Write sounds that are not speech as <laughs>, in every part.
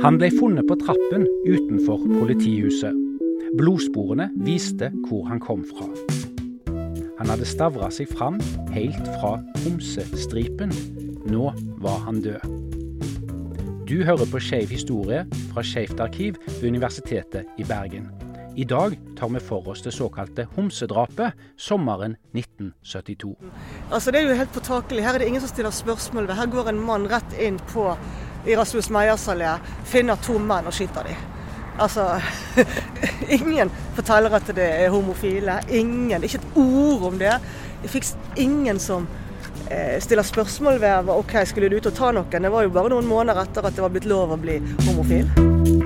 Han ble funnet på trappen utenfor politihuset. Blodsporene viste hvor han kom fra. Han hadde stavra seg fram helt fra homsestripen. Nå var han død. Du hører på Skeiv historie fra Skeivt arkiv ved Universitetet i Bergen. I dag tar vi for oss det såkalte homsedrapet sommeren 1972. Altså Det er jo helt påtakelig. Her er det ingen som stiller spørsmål. Her går en mann rett inn på i Rasmus Meyers finner to menn og skyter dem. Altså <laughs> Ingen forteller at det er homofile. Ingen. Ikke et ord om det. Jeg fikk ingen som eh, stiller spørsmål ved ok, skulle du ut og ta noen. Det var jo bare noen måneder etter at det var blitt lov å bli homofil.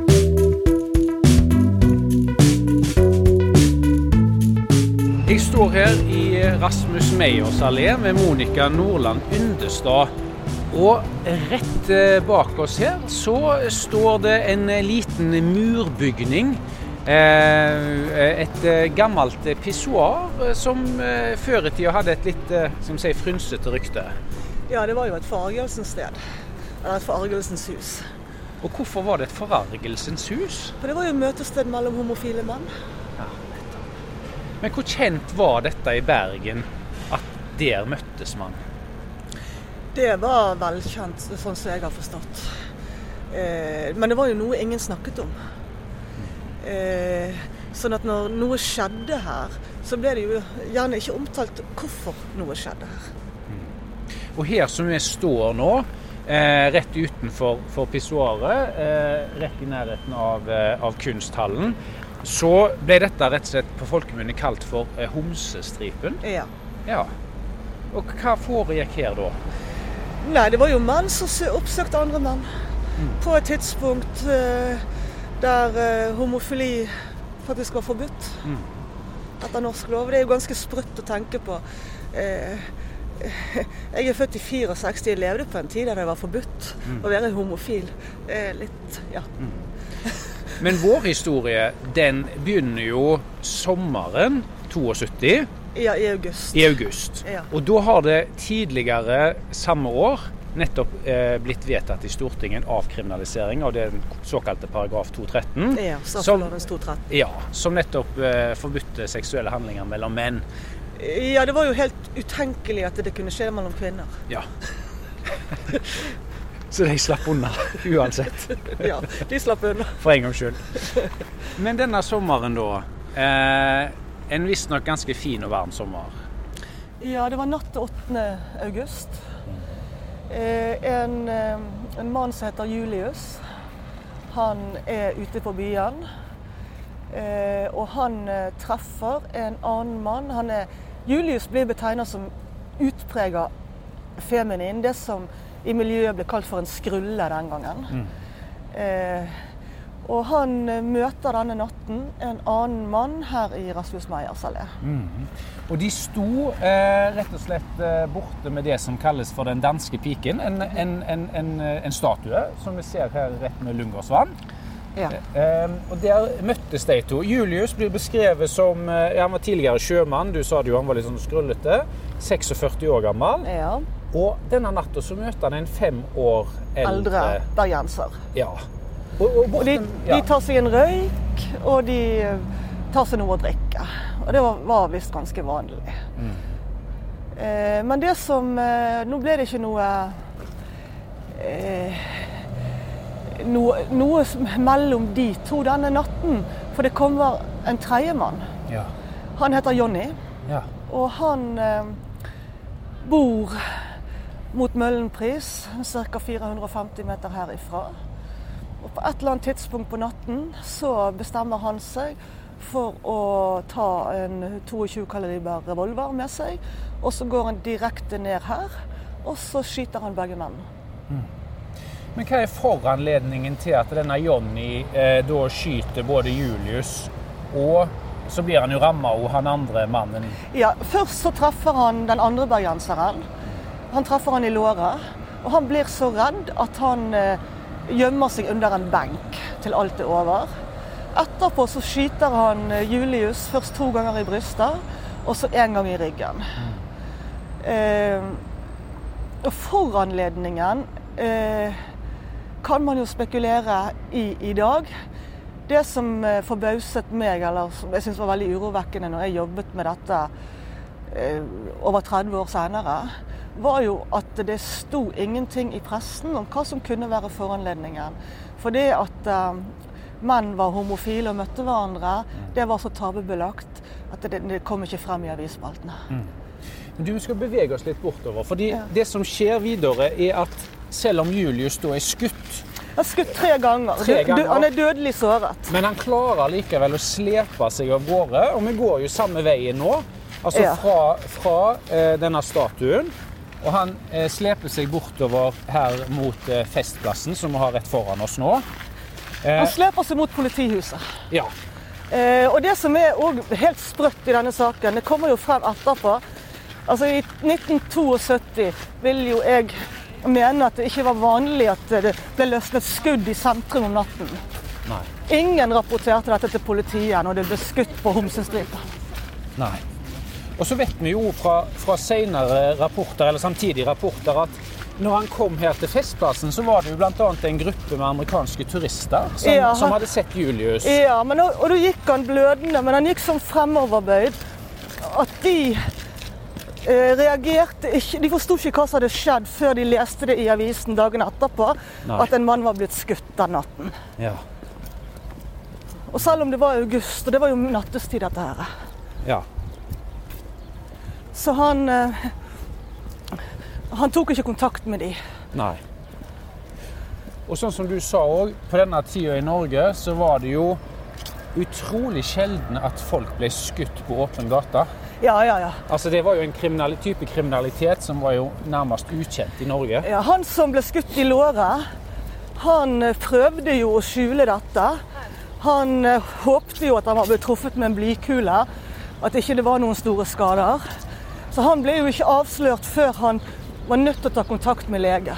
Jeg står her i Rasmus Meyers allé med Monica Nordland Yndestad. Og rett eh, bak oss her så står det en liten murbygning. Eh, et eh, gammelt pissoar som før i tida hadde et litt skal si, frynsete rykte. Ja, det var jo et forargelsens sted. Eller et forargelsens hus. Og hvorfor var det et forargelsens hus? For det var jo møtested mellom homofile menn. Men hvor kjent var dette i Bergen, at der møttes man? Det var velkjent, sånn som jeg har forstått. Eh, men det var jo noe ingen snakket om. Eh, sånn at når noe skjedde her, så ble det jo gjerne ikke omtalt hvorfor noe skjedde her. Og her som vi står nå, eh, rett utenfor for pissoaret, eh, rett i nærheten av, eh, av, kunsthallen, så ble dette rett og slett på folkemunne kalt for eh, Homsestripen. Ja. ja. Og hva foregikk her da? Nei, det var jo menn som oppsøkte andre menn. Mm. På et tidspunkt uh, der uh, homofili faktisk var forbudt. Mm. Etter norsk lov. Det er jo ganske sprøtt å tenke på. Uh, <laughs> jeg er født i 64. Jeg levde på en tid der det var forbudt mm. å være homofil. litt, ja. Men vår historie, den begynner jo sommeren 72. Ja, i august. I august. Ja. Og da har det tidligere samme år nettopp eh, blitt vedtatt i Stortinget en avkriminalisering av den såkalte paragraf 213. Ja, straffelovens 213. Ja, som nettopp eh, forbudte seksuelle handlinger mellom menn. Ja, det var jo helt utenkelig at det kunne skje mellom kvinner. Ja. <laughs> Så de slapp unna <laughs> uansett. <laughs> ja, de slapp unna. For en gangs skyld. <laughs> Men denne sommeren, da. Eh, en visstnok ganske fin og varm sommer. Ja, det var natt til 8. august. Eh, en, eh, en, mann som heter Julius, han er ute på byen. Eh, og han treffer en annen mann. Han er, Julius blir betegna som utprega feminin. Det som i miljøet ble kalt for en skrulle den gangen. Mm. Eh, og han eh, møter denne natten en annen mann her i Rasmus Meyers allé. Mm. Og de sto eh, rett og slett eh, borte med det som kalles for den danske piken. En, en, en, en statue som vi ser her rett med Lungåsvann. Ja. Eh, og Der møttes de to. Julius blir beskrevet som eh, Han var tidligere sjømann. Du sa det jo han var litt sånn skrullete. 46 år gammel. Ja. Og denne natta så møter han en fem år eldre Eldre bergenser. Ja. Og, og, borten, de, de, tar seg en røyk, og de tar seg noe å drikke. Og det var, var visst ganske vanlig. Mm. Eh, men det som eh, Nå ble det ikke noe eh, noe, noe, mellom de to denne natten. For det kommer en tredjemann. Ja. Han heter Jonny. Ja. Og han eh, bor mot Møllenpris, ca. 450 meter herifra. Og på et eller annet tidspunkt på natten så bestemmer han seg for å ta en 22 kaliber revolver med seg. Og så går han direkte ned her, og så skyter han begge menn. Mm. Men hva er foranledningen til at denne Jonny eh, da skyter både Julius og så blir han jo ramma av han andre mannen? Ja, Først så treffer han den andre bergenseren. Han treffer han i låret. Og han blir så redd at han eh, gjemmer seg under en benk til alt er over. Etterpå så skyter han eh, Julius først to ganger i brystet, og så én gang i ryggen. Eh, og foranledningen eh, kan man jo spekulere i i dag. Det som eh, forbauset meg, eller som jeg syntes var veldig urovekkende når jeg jobbet med dette eh, over 30 år senere, var jo at det sto ingenting i pressen om hva som kunne være foranledningen. For det at uh, menn var homofile og møtte hverandre, det var så tabubelagt at det, det kom ikke frem i avisspaltene. Mm. Du skal bevege oss litt bortover. fordi Ja. det som skjer videre, er at selv om Julius da er skutt, Han er skutt tre ganger. Tre ganger. Han er dødelig såret. men han klarer likevel å slepe seg av gårde, og vi går jo samme veien nå. Altså fra, fra eh, denne statuen. Og han eh, sleper seg bortover her mot eh, Festplassen, som vi har rett foran oss nå. Eh, Han sleper seg mot politihuset. ja. Eh, og det som er helt sprøtt i denne saken, det kommer jo frem etterpå. Altså I 1972 vil jo jeg mene at det ikke var vanlig at det ble løsnet skudd i sentrum om natten. Nei. Ingen rapporterte dette til politiet når det ble skutt på Homsestripa. Nei. Og så vet vi jo fra, fra senere rapporter, eller samtidige rapporter, at når han kom her til Festplassen, så var det jo bl.a. en gruppe med amerikanske turister som, Ja, som hadde sett Julius. Ja, men, og, og da gikk han blødende, men han gikk sånn fremoverbøyd at de eh, reagerte ikke De forsto ikke hva som hadde skjedd før de leste det i avisen dagen etterpå, Nei. at en mann var blitt skutt den natten. Ja. Og selv om det var august, og det var jo nattestid dette her, ja. Så han eh, Han tok ikke kontakt med de. Nei. Og sånn som du sa òg, på denne tida i Norge så var det jo utrolig sjelden at folk ble skutt på åpen gate. Ja, ja, ja. Altså Det var jo en kriminali type kriminalitet som var jo nærmest ukjent i Norge. ja han som ble skutt i låret, han eh, prøvde jo å skjule dette. Han eh, håpte jo at han var blitt truffet med en blykule, at ikke det var noen store skader. Så han ble jo ikke avslørt før han var nødt til å ta kontakt med lege.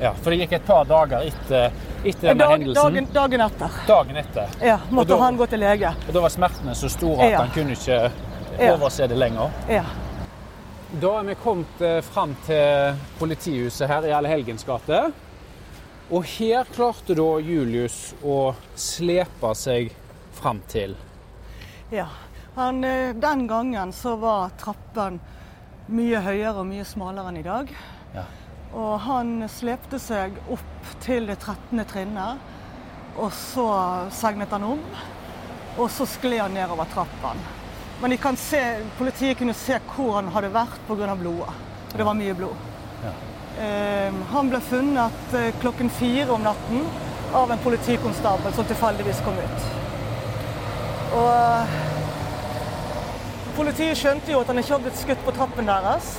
Ja, For det gikk et par dager etter, etter denne Dag, hendelsen. dagen, dagen etter Dagen etter. ja, måtte da- han gå til lege. Og da var smertene så store at Ja. han kunne ikke overse det lenger. Ja. Da er vi kommet eh, fram til politihuset her i Allehelgens gate. Og her klarte da Julius å slepe seg fram til. ja. Han, eh, den gangen så var trappen mye høyere og mye smalere enn i dag. Ja. Og han slepte seg opp til det 13. trinnet, og så segnet han om. Og så skled han nedover trappen. Men se, politiet kunne se hvor han hadde vært pga. blodet. Og det var mye blod. Eh, han ble funnet eh, klokken fire om natten av en politikonstabel som tilfeldigvis kom ut. Og Politiet skjønte jo at han ikke hadde blitt skutt på trappen deres.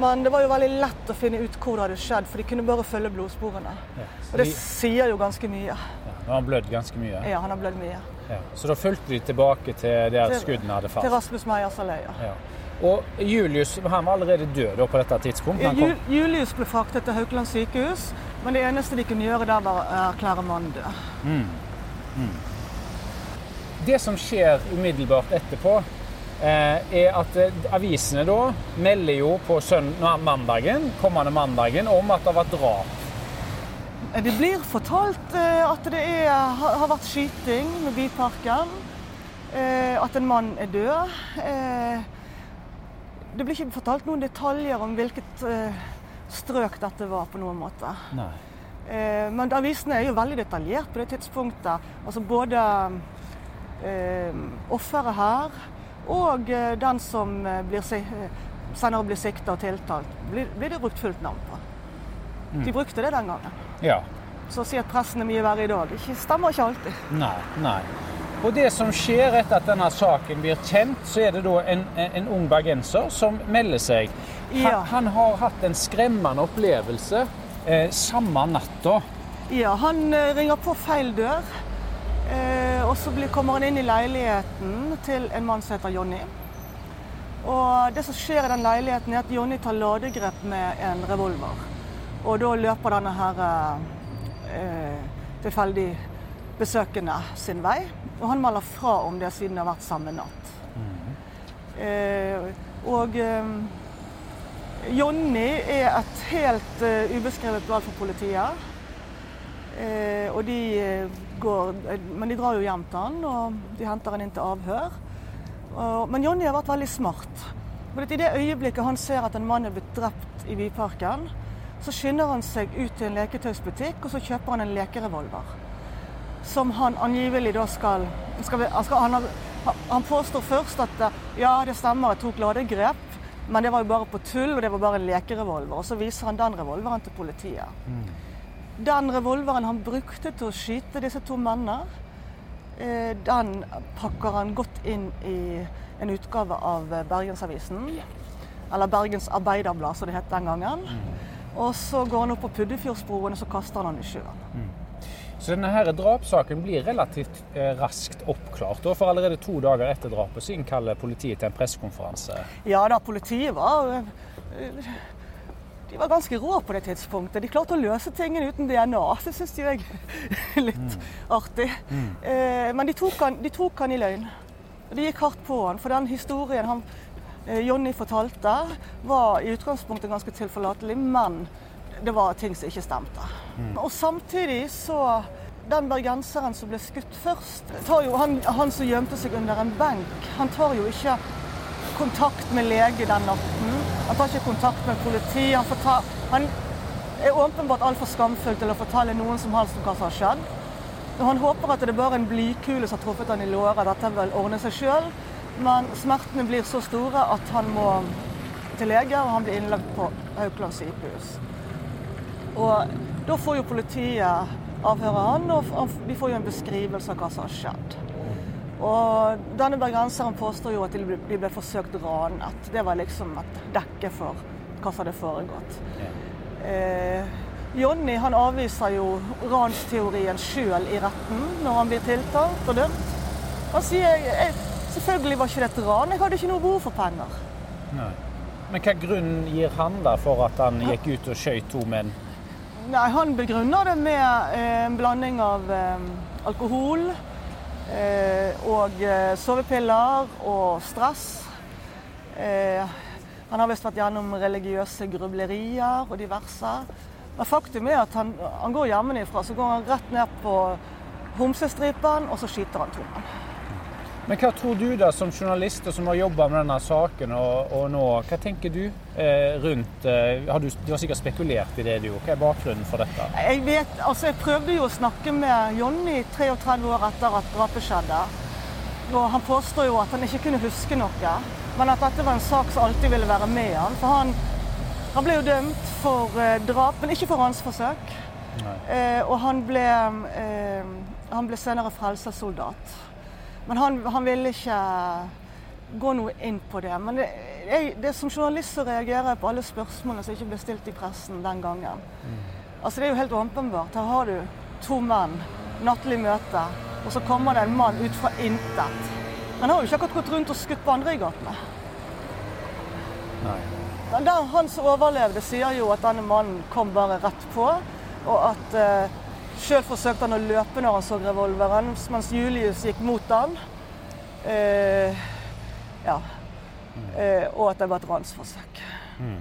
Men det var jo veldig lett å finne ut hvor det hadde skjedd, for de kunne bare følge blodsporene. Og det De, sier jo ganske mye. ja, nå har han blødd ganske mye. Ja, han har blødd mye. Ja. Så da fulgte de tilbake til der Til- skuddene hadde Til. Rasmus Meyers allé. Ja. Ja. Og Julius han var allerede død da på dette tidspunktet. Kom, Julius ble fraktet til Haukeland sykehus, men det eneste de kunne gjøre der, var å erklære mannen død. det som skjer umiddelbart etterpå, er at eh, avisene da melder jo på søn, mandagen, kommende mandagen om at det har vært drap. Det blir fortalt eh, at det er, har vært skyting med Byparken. eh, At en mann er død. Eh, Det blir ikke fortalt noen detaljer om hvilket eh, strøk dette var på noen måte. Nei. Eh, Men avisene er jo veldig detaljert på det tidspunktet. Altså både eh, offeret her og eh, den som eh, blir, eh, senere blir sikta og tiltalt, blir, blir det brukt fullt navn på. De brukte det den gangen. Ja. Så å si at pressen er mye verre i dag, det stemmer ikke alltid. Nei. Nei. Og det som skjer etter at denne saken blir kjent, så er det da en, en, ung bergenser som melder seg. Han, Ja. han har hatt en skremmende opplevelse eh, samme natta. Ja, han ringer på feil dør. Eh, og så kommer han inn i leiligheten til en mann som heter Jonny. Og det som skjer i den leiligheten, er at Jonny tar ladegrep med en revolver. Og da løper denne her eh, tilfeldig besøkende sin vei. Og han melder fra om det siden det har vært samme natt. Eh, og eh, Jonny er et helt eh, ubeskrevet blad for politiet. Uh, og de går Men de drar jo hjem til han, og de henter han inn til avhør. Men Jonny har vært veldig smart. For I det øyeblikket han ser at en mann er blitt drept i Byparken, så skynder han seg ut til en leketøysbutikk og så kjøper han en lekerevolver. Som han angivelig da skal, skal, skal han, han, påstår først at ja, det stemmer, jeg tok ladegrep. Men det var jo bare på tull, og det var bare en lekerevolver. Og så viser han den revolveren til politiet. Mm. Den revolveren han brukte til å skyte disse to mennene, eh, den pakker han godt inn i en utgave av Bergensavisen. Eller Bergens Arbeiderblad, som det het den gangen. Mm. Og så går han opp på Puddefjordsbroen, og så kaster han den i sjøen. Mm. Så denne her drapssaken blir relativt eh, raskt oppklart. Og for allerede to dager etter drapet så innkaller politiet til en pressekonferanse. Ja da, politiet var eh, de var ganske rå på det tidspunktet. De klarte å løse tingene uten DNA. <laughs> Det syns de er litt mm. artig. Mm. Eh, men de tok, han, de tok, han, i løgn. De gikk hardt på han. For den historien han, eh, Jonny fortalte, var i utgangspunktet ganske tilforlatelig, men det var ting som ikke stemte. Mm. Og samtidig så Den bergenseren som ble skutt først, jo, han, han, som gjemte seg under en benk, han tar jo ikke kontakt med lege den natten. Han tar ikke kontakt med politi. Han, han er åpenbart altfor skamfull til å fortelle noen som helst om hva som har skjedd. Og han håper at det er bare en blikule som har truffet han i låret. Dette vil ordne seg sjøl. Men smertene blir så store at han må til lege, og han blir innlagt på Haukeland sykehus. Og da får jo politiet avhøre han, og de får jo en beskrivelse av hva som har skjedd. Og denne bergenseren påstår jo at de ble forsøkt ranet. Det var liksom et dekke for hva som hadde foregått. Eh, Jonny han avviser jo ransteorien sjøl i retten når han blir tiltalt og dømt. Han sier selvfølgelig var ikke det et ran, jeg hadde ikke noe behov for penger. Nei. Men hva grunn gir han da for at han gikk ut og skjøt to menn? Nei, Han begrunner det med eh, en blanding av eh, alkohol og sovepiller og stress. Han har visst vært gjennom religiøse grublerier og diverse. Men faktum er at han, han går hjemmefra, så går han rett ned på homsestripen, og så skyter han to menn. Men hva tror du da, som journalist og som har jobba med denne saken og, og, nå, hva tenker du eh, rundt eh, har du, du, har sikkert spekulert i det, du. Hva er bakgrunnen for dette? Jeg vet, altså jeg prøvde jo å snakke med Jonny 33 år etter at drapet skjedde. Og han påstår jo at han ikke kunne huske noe, men at dette var en sak som alltid ville være med han. For han, han ble jo dømt for eh, drap, men ikke for ransforsøk. Eh, og han ble, eh, han ble senere frelsessoldat. Men han, han ville ikke gå noe inn på det. Men det, jeg, det som journalist så reagerer jeg på alle spørsmålene som ikke ble stilt i pressen den gangen. Mm. Altså Det er jo helt åpenbart. Her har du to menn, nattlig møte, og så kommer det en mann ut fra intet. Han har jo ikke akkurat gått rundt og skutt på andre i gatene. Nei. Den han som overlevde, sier jo at denne mannen kom bare rett på, og at uh, Sjøl forsøkte han å løpe når han så revolveren, mens Julius gikk mot han. Eh, ja. Eh, og at det var et ransforsøk. Mm.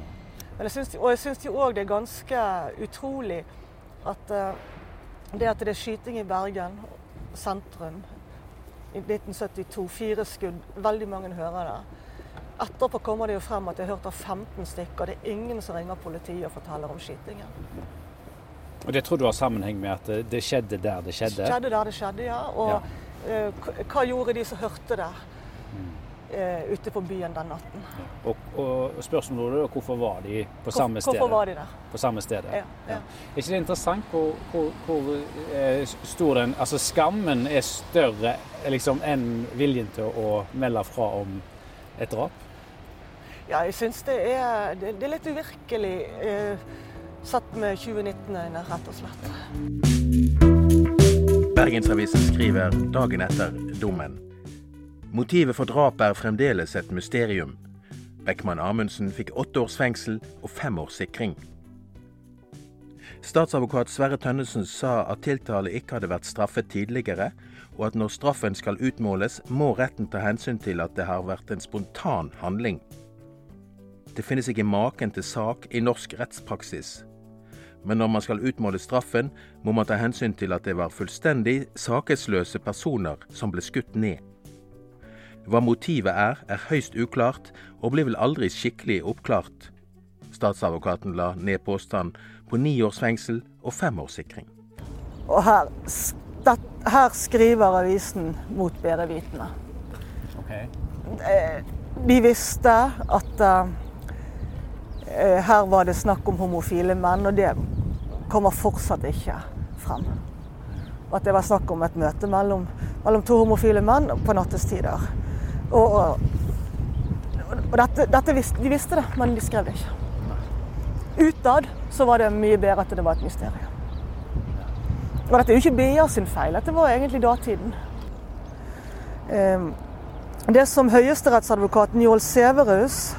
og jeg syns jo òg det er ganske utrolig at eh, det at det er skyting i Bergen sentrum i 1972, fire skudd, veldig mange hører det. Etterpå kommer det jo frem at jeg har hørt av 15 stykker. Det er ingen som ringer politiet og forteller om skytingen. Og Det tror du har sammenheng med at det skjedde der det skjedde? Det skjedde der det skjedde, ja. Og ja. Uh, hva gjorde de som hørte det uh, ute på byen den natten? Ja. Og, og, spørsmålet er hvorfor var de på samme sted? Hvorfor var de der? På samme sted. Ja, ja. Er ikke det interessant hvor, hvor, hvor stor den Altså skammen er større liksom, enn viljen til å melde fra om et drap? Ja, jeg syns det, det, det er litt uvirkelig. Uh, satt med 2019-øyne, rett og slett. Bergensavisen skriver dagen etter dommen. Motivet for drapet er fremdeles et mysterium. Beckman Amundsen fikk åtte års fengsel og fem års sikring. Statsadvokat Sverre Tønnesen sa at tiltale ikke hadde vært straffet tidligere, og at når straffen skal utmåles, må retten ta hensyn til at det har vært en spontan handling. Det finnes ikke maken til sak i norsk rettspraksis. Men når man skal utmåle straffen, må man ta hensyn til at det var fullstendig sakesløse personer som ble skutt ned. Hva motivet er, er høyst uklart, og blir vel aldri skikkelig oppklart. Statsadvokaten la ned påstand på ni års fengsel og fem års sikring. Og her, her skriver avisen mot bedre vitende. Okay. Eh, de visste at uh, her var det snakk om homofile menn, og det kommer fortsatt ikke frem. At det var snakk om et møte mellom, mellom to homofile menn på nattestider. Og, og, og dette, dette visste, de visste det, men de skrev det ikke. Utad så var det mye bedre at det var et mysterium. Og dette er jo ikke BA sin feil, dette var egentlig datiden. Um, det som høyesterettsadvokaten Njål Severus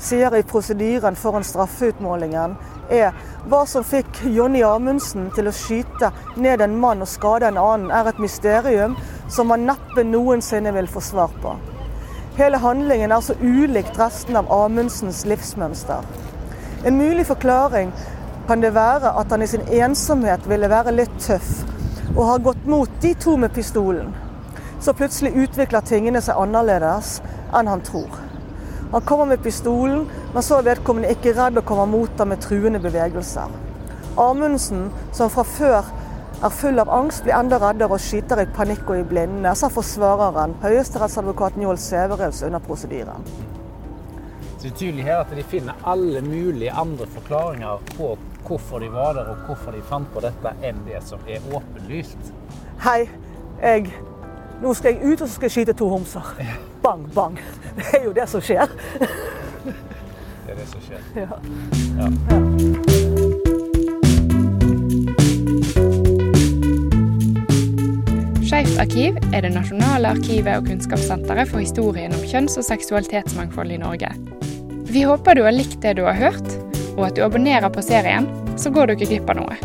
sier i prosedyren foran straffeutmålingen, er hva som fikk Jonny Amundsen til å skyte ned en mann og skade en annen, er et mysterium som man neppe noensinne vil få svar på. Hele handlingen er så ulikt resten av Amundsens livsmønster. En mulig forklaring kan det være at han i sin ensomhet ville være litt tøff, og har gått mot de to med pistolen. Så plutselig utvikler tingene seg annerledes enn han tror. Han kommer med pistolen, men så er vedkommende ikke redd og kommer mot ham med truende bevegelser. Amundsen, som fra før er full av angst, blir enda reddere og skyter i panikk og i blinde, sa forsvareren, høyesterettsadvokaten Njål Sæverøds under prosedyren. Det er tydelig her at de finner alle mulige andre forklaringer på hvorfor de var der og hvorfor de fant på dette, enn det som er åpenlyst. Hei, jeg Nå skal jeg ut og så skal jeg skyte to homser. Bang, bang. Det er jo det som skjer. Det er det som skjer. Ja. Ja. Ja. Skeivt arkiv er det nasjonale arkivet og kunnskapssenteret for historien om kjønns- og seksualitetsmangfold i Norge. Vi håper du har likt det du har hørt, og at du abonnerer på serien, så går du ikke glipp av noe.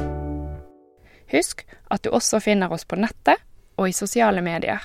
Husk at du også finner oss på nettet og i sosiale medier.